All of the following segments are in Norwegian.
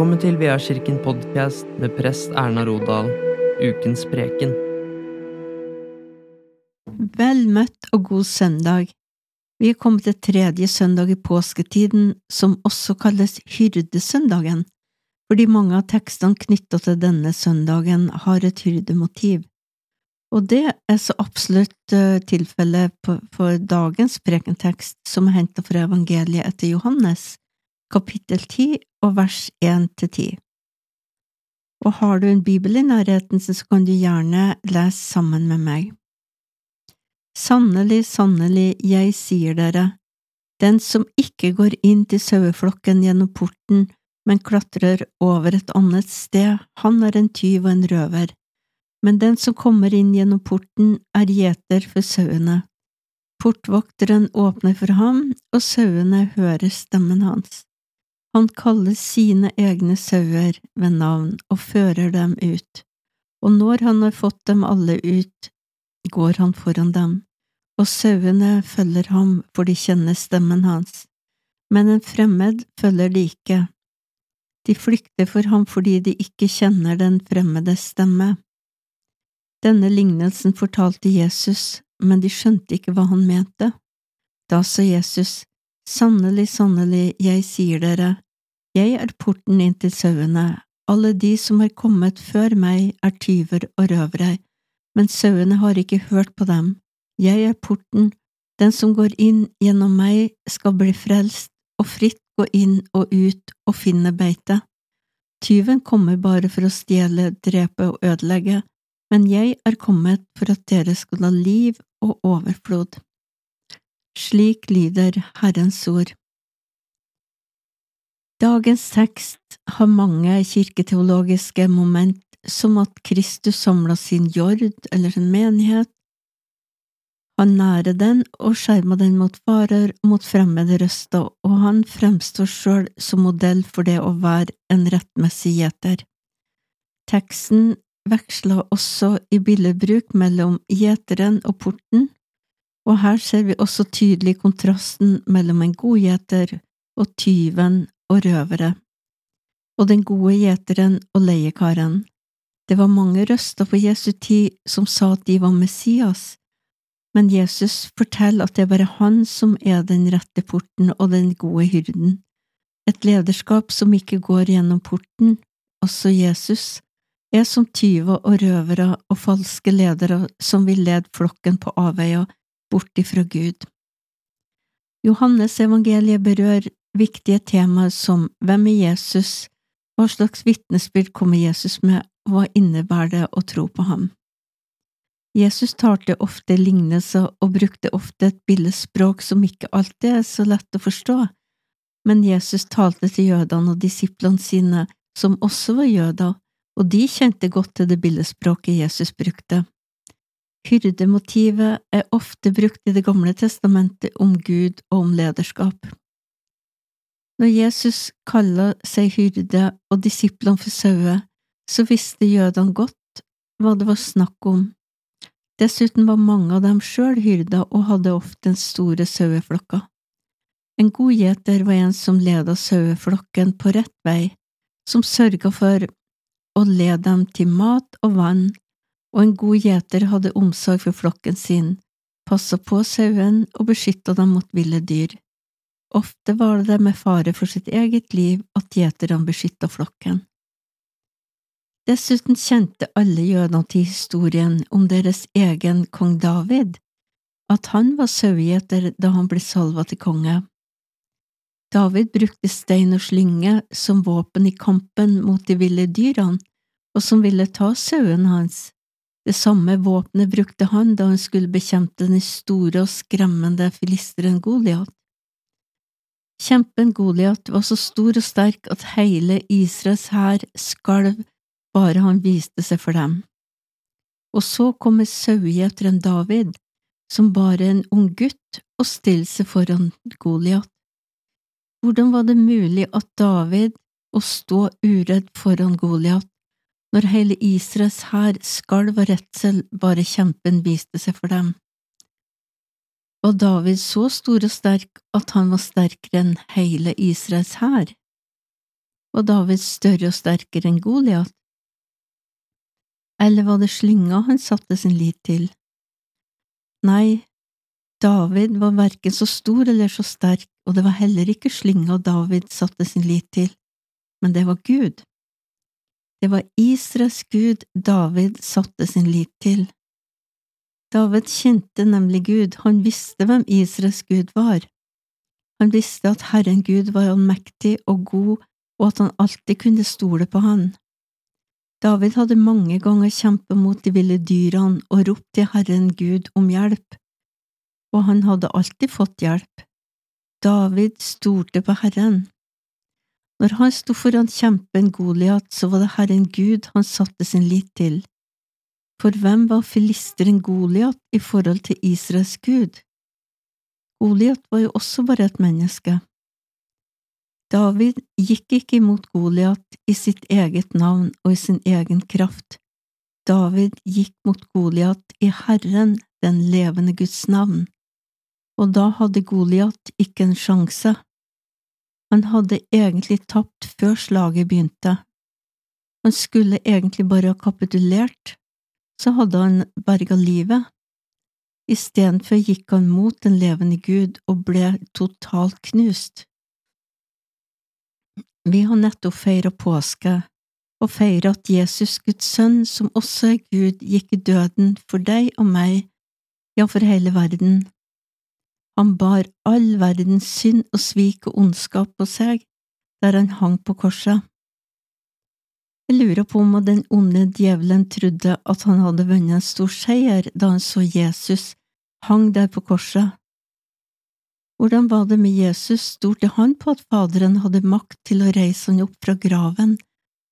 Velkommen til Viakirken podkast med prest Erna Rodal, ukens preken. Vel møtt og god søndag. Vi er kommet til tredje søndag i påsketiden, som også kalles hyrdesøndagen, fordi mange av tekstene knytta til denne søndagen har et hyrdemotiv. Og det er så absolutt uh, tilfellet for dagens prekentekst, som er henta fra evangeliet etter Johannes, kapittel 10 og vers 1–10. Og har du en bibel i nærheten, så kan du gjerne lese sammen med meg. Sannelig, sannelig, jeg sier dere, den som ikke går inn til saueflokken gjennom porten, men klatrer over et annet sted, han er en tyv og en røver. Men den som kommer inn gjennom porten, er gjeter for sauene. Portvokteren åpner for ham, og sauene hører stemmen hans. Han kaller sine egne sauer ved navn og fører dem ut, og når han har fått dem alle ut, går han foran dem, og sauene følger ham for de kjenner stemmen hans, men en fremmed følger de ikke. De flykter for ham fordi de ikke kjenner den fremmedes stemme. Denne lignelsen fortalte Jesus, men de skjønte ikke hva han mente. Da sa Jesus, Sannelig, sannelig, jeg sier dere, jeg er porten inn til sauene, alle de som har kommet før meg er tyver og røvere, men sauene har ikke hørt på dem. Jeg er porten, den som går inn gjennom meg skal bli frelst og fritt gå inn og ut og finne beite. Tyven kommer bare for å stjele, drepe og ødelegge, men jeg er kommet for at dere skal ha liv og overflod. Slik lyder Herrens ord. Dagens tekst har mange kirketeologiske moment, som at Kristus samla sin jord eller sin menighet, han nærer den og skjermer den mot farer og mot fremmede røster, og han fremstår sjøl som modell for det å være en rettmessig gjeter. Teksten veksler også i billedbruk mellom gjeteren og porten, og her ser vi også tydelig kontrasten mellom en god gjeter og tyven og røvere, og den gode gjeteren og leiekaren. Det var mange røster på Jesu tid som sa at de var Messias, men Jesus forteller at det er bare han som er den rette porten og den gode hyrden. Et lederskap som ikke går gjennom porten, også Jesus, er som tyver og røvere og falske ledere som vil lede flokken på avveier bort ifra Gud. Johannes evangeliet berører viktige temaer som hvem er Jesus, hva slags vitnesbyrd kommer Jesus med, og hva innebærer det å tro på ham? Jesus talte ofte lignelser og brukte ofte et billedspråk som ikke alltid er så lett å forstå, men Jesus talte til jødene og disiplene sine, som også var jøder, og de kjente godt til det billedspråket Jesus brukte. Hyrdemotivet er ofte brukt i Det gamle testamentet om Gud og om lederskap. Når Jesus kaller seg hyrde og disiplene for sauer, så visste jødene godt hva det var snakk om. Dessuten var mange av dem sjøl hyrder og hadde ofte en store saueflokka. En god gjeter var en som leda saueflokken på rett vei, som sørga for å lede dem til mat og vann og en god gjeter hadde omsorg for flokken sin, passa på sauen og beskytta dem mot ville dyr. Ofte var det med fare for sitt eget liv at gjeterne beskytta flokken. Dessuten kjente alle jødene til historien om deres egen kong David, at han var sauegjeter da han ble salva til konge. David brukte stein og slynge som våpen i kampen mot de ville dyrene, og som ville ta sauen hans. Det samme våpenet brukte han da han skulle bekjempe den store og skremmende filisteren Goliat. Kjempen Goliat var så stor og sterk at hele Israels hær skalv bare han viste seg for dem. Og så kommer sauegjeteren David, som bare en ung gutt, og stiller seg foran Goliat. Hvordan var det mulig at David, å stå uredd foran Goliat, når hele Israels hær skalv av redsel bare kjempen viste seg for dem. Var David så stor og sterk at han var sterkere enn hele Israels hær? Var David større og sterkere enn Goliat? Eller var det slynga han satte sin lit til? Nei, David var verken så stor eller så sterk, og det var heller ikke slynga David satte sin lit til, men det var Gud. Det var Israels Gud David satte sin lit til. David kjente nemlig Gud, han visste hvem Israels Gud var. Han visste at Herren Gud var allmektig og god, og at han alltid kunne stole på han. David hadde mange ganger kjempet mot de ville dyrene og ropt til Herren Gud om hjelp, og han hadde alltid fått hjelp. David stolte på Herren. Når han sto foran kjempen Goliat, så var det Herren Gud han satte sin lit til. For hvem var filisteren Goliat i forhold til Israels Gud? Goliat var jo også bare et menneske. David gikk ikke imot Goliat i sitt eget navn og i sin egen kraft. David gikk mot Goliat i Herren, den levende Guds navn, og da hadde Goliat ikke en sjanse. Han hadde egentlig tapt før slaget begynte. Han skulle egentlig bare ha kapitulert, så hadde han berga livet. Istedenfor gikk han mot den levende Gud og ble totalt knust. Vi har nettopp feira påske, og feira at Jesus, Guds sønn, som også er Gud, gikk i døden for deg og meg, ja, for hele verden. Han bar all verdens synd og svik og ondskap på seg der han hang på korset. Jeg lurer på om den onde djevelen trodde at han hadde vunnet en stor seier da han så Jesus hang der på korset, hvordan var det med Jesus, stolte han på at Faderen hadde makt til å reise han opp fra graven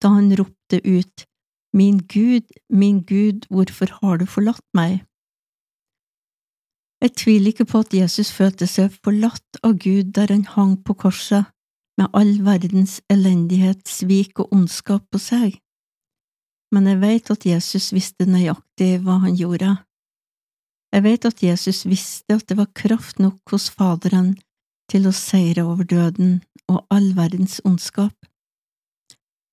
da han ropte ut, Min Gud, min Gud, hvorfor har du forlatt meg? Jeg tviler ikke på at Jesus følte seg forlatt av Gud der han hang på korset med all verdens elendighet, svik og ondskap på seg, men jeg vet at Jesus visste nøyaktig hva han gjorde. Jeg vet at Jesus visste at det var kraft nok hos Faderen til å seire over døden og all verdens ondskap.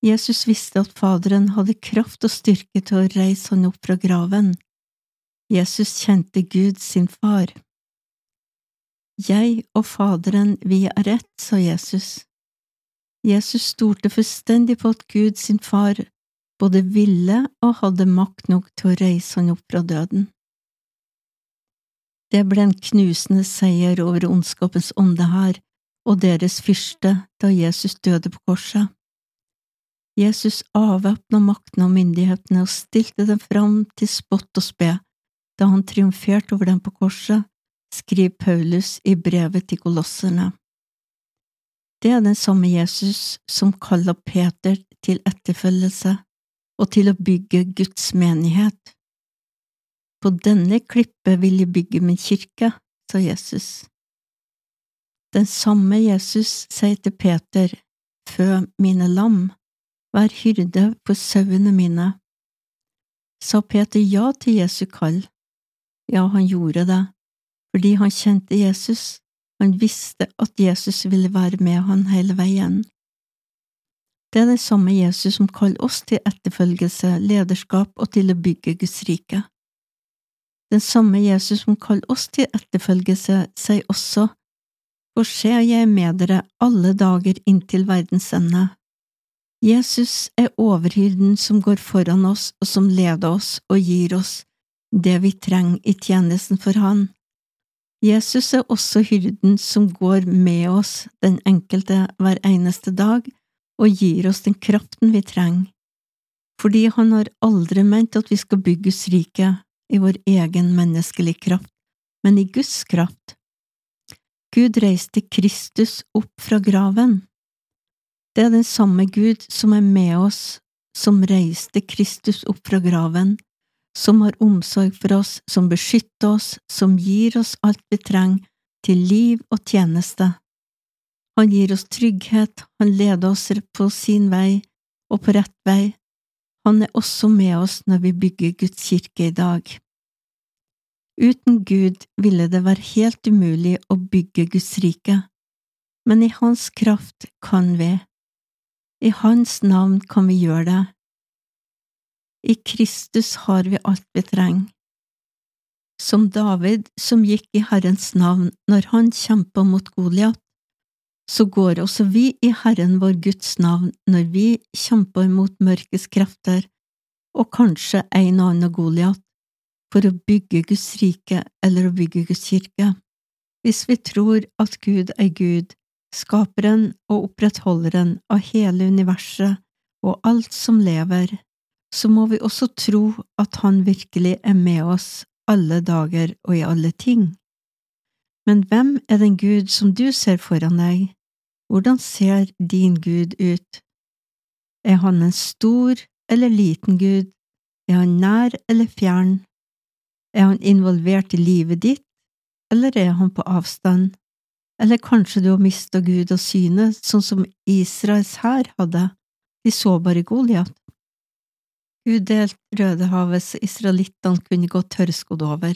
Jesus visste at Faderen hadde kraft og styrke til å reise han opp fra graven. Jesus kjente Gud sin far. Jeg og Faderen, vi er ett, sa Jesus. Jesus stolte fullstendig på at Gud sin far både ville og hadde makt nok til å reise han opp fra døden. Det ble en knusende seier over ondskapens ånde her og deres fyrste da Jesus døde på korset. Jesus avvæpna makten og myndighetene og stilte dem fram til spott og spe da han triumferte over dem på korset, skriver Paulus i brevet til kolosserne. Det er den samme Jesus som kaller Peter til etterfølgelse og til å bygge Guds menighet. På denne klippet vil jeg bygge min kirke, sa Jesus. Den samme Jesus sier til Peter, Fø mine lam, vær hyrde for sauene mine. Sa Peter ja til Jesu kall? Ja, han gjorde det, fordi han kjente Jesus, han visste at Jesus ville være med han hele veien. Det er den samme Jesus som kaller oss til etterfølgelse, lederskap og til å bygge Guds rike. Den samme Jesus som kaller oss til etterfølgelse, sier også, For se, jeg er med dere alle dager inntil verdens ende. Jesus er overhyrden som går foran oss og som leder oss og gir oss det vi trenger i tjenesten for Han. Jesus er også hyrden som går med oss den enkelte hver eneste dag og gir oss den kraften vi trenger, fordi Han har aldri ment at vi skal bygges rike, i vår egen menneskelige kraft, men i Guds kraft. Gud reiste Kristus opp fra graven. Det er den samme Gud som er med oss, som reiste Kristus opp fra graven, som har omsorg for oss, som beskytter oss, som gir oss alt vi trenger til liv og tjeneste. Han gir oss trygghet, han leder oss på sin vei og på rett vei, han er også med oss når vi bygger Guds kirke i dag. Uten Gud ville det være helt umulig å bygge Guds rike, men i Hans kraft kan vi. I Hans navn kan vi gjøre det. I Kristus har vi alt vi trenger. Som David, som gikk i Herrens navn når han kjempa mot Goliat, så går også vi i Herren vår Guds navn når vi kjemper mot mørkets krefter og kanskje en og annen Goliat, for å bygge Guds rike eller å bygge Guds kirke. Hvis vi tror at Gud er Gud, skaperen og opprettholderen av hele universet og alt som lever, så må vi også tro at Han virkelig er med oss alle dager og i alle ting. Men hvem er den Gud som du ser foran deg? Hvordan ser din Gud ut? Er han en stor eller liten Gud? Er han nær eller fjern? Er han involvert i livet ditt, eller er han på avstand? Eller kanskje du har mista Gud av syne, sånn som Israels hær hadde, de så bare Goliat? Gud delte Rødehavet så israelittene kunne gå tørrskodd over.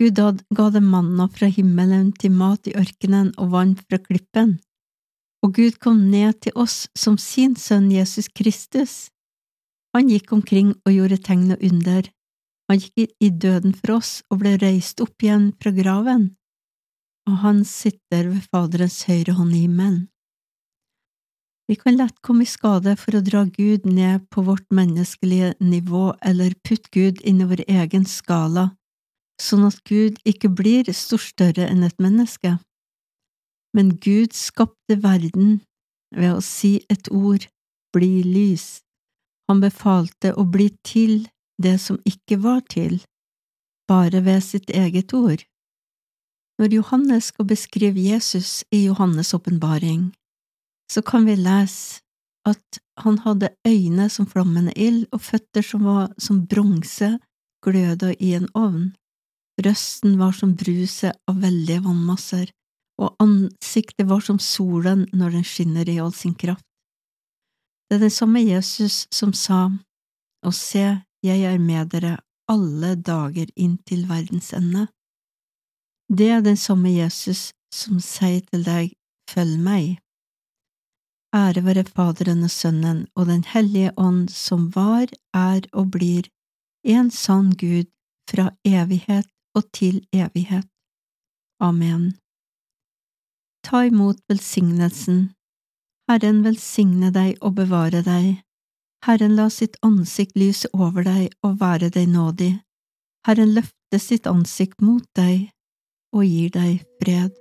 Gud ga dem manna fra himmelen til mat i ørkenen og vann fra klippen. Og Gud kom ned til oss som sin sønn Jesus Kristus. Han gikk omkring og gjorde tegn og under. Han gikk i døden for oss og ble reist opp igjen fra graven, og han sitter ved Faderens høyre hånd i himmelen. Vi kan lett komme i skade for å dra Gud ned på vårt menneskelige nivå eller putte Gud inn i vår egen skala, sånn at Gud ikke blir stort større enn et menneske. Men Gud skapte verden ved å si et ord, bli lys. Han befalte å bli til det som ikke var til, bare ved sitt eget ord. Når Johannes skal beskrive Jesus i Johannes' åpenbaring, så kan vi lese at han hadde øyne som flammende ild og føtter som var som bronse gløda i en ovn. Røsten var som bruset av veldige vannmasser, og ansiktet var som solen når den skinner i all sin kraft. Det er den samme Jesus som sa, Og se, jeg er med dere alle dager inn til verdens ende. Det er den samme Jesus som sier til deg, Følg meg. Ære være Faderen og Sønnen og Den hellige ånd, som var, er og blir en sann Gud fra evighet og til evighet. Amen. Ta imot velsignelsen. Herren velsigne deg og bevare deg. Herren la sitt ansikt lyse over deg og være deg nådig. Herren løfte sitt ansikt mot deg og gir deg fred.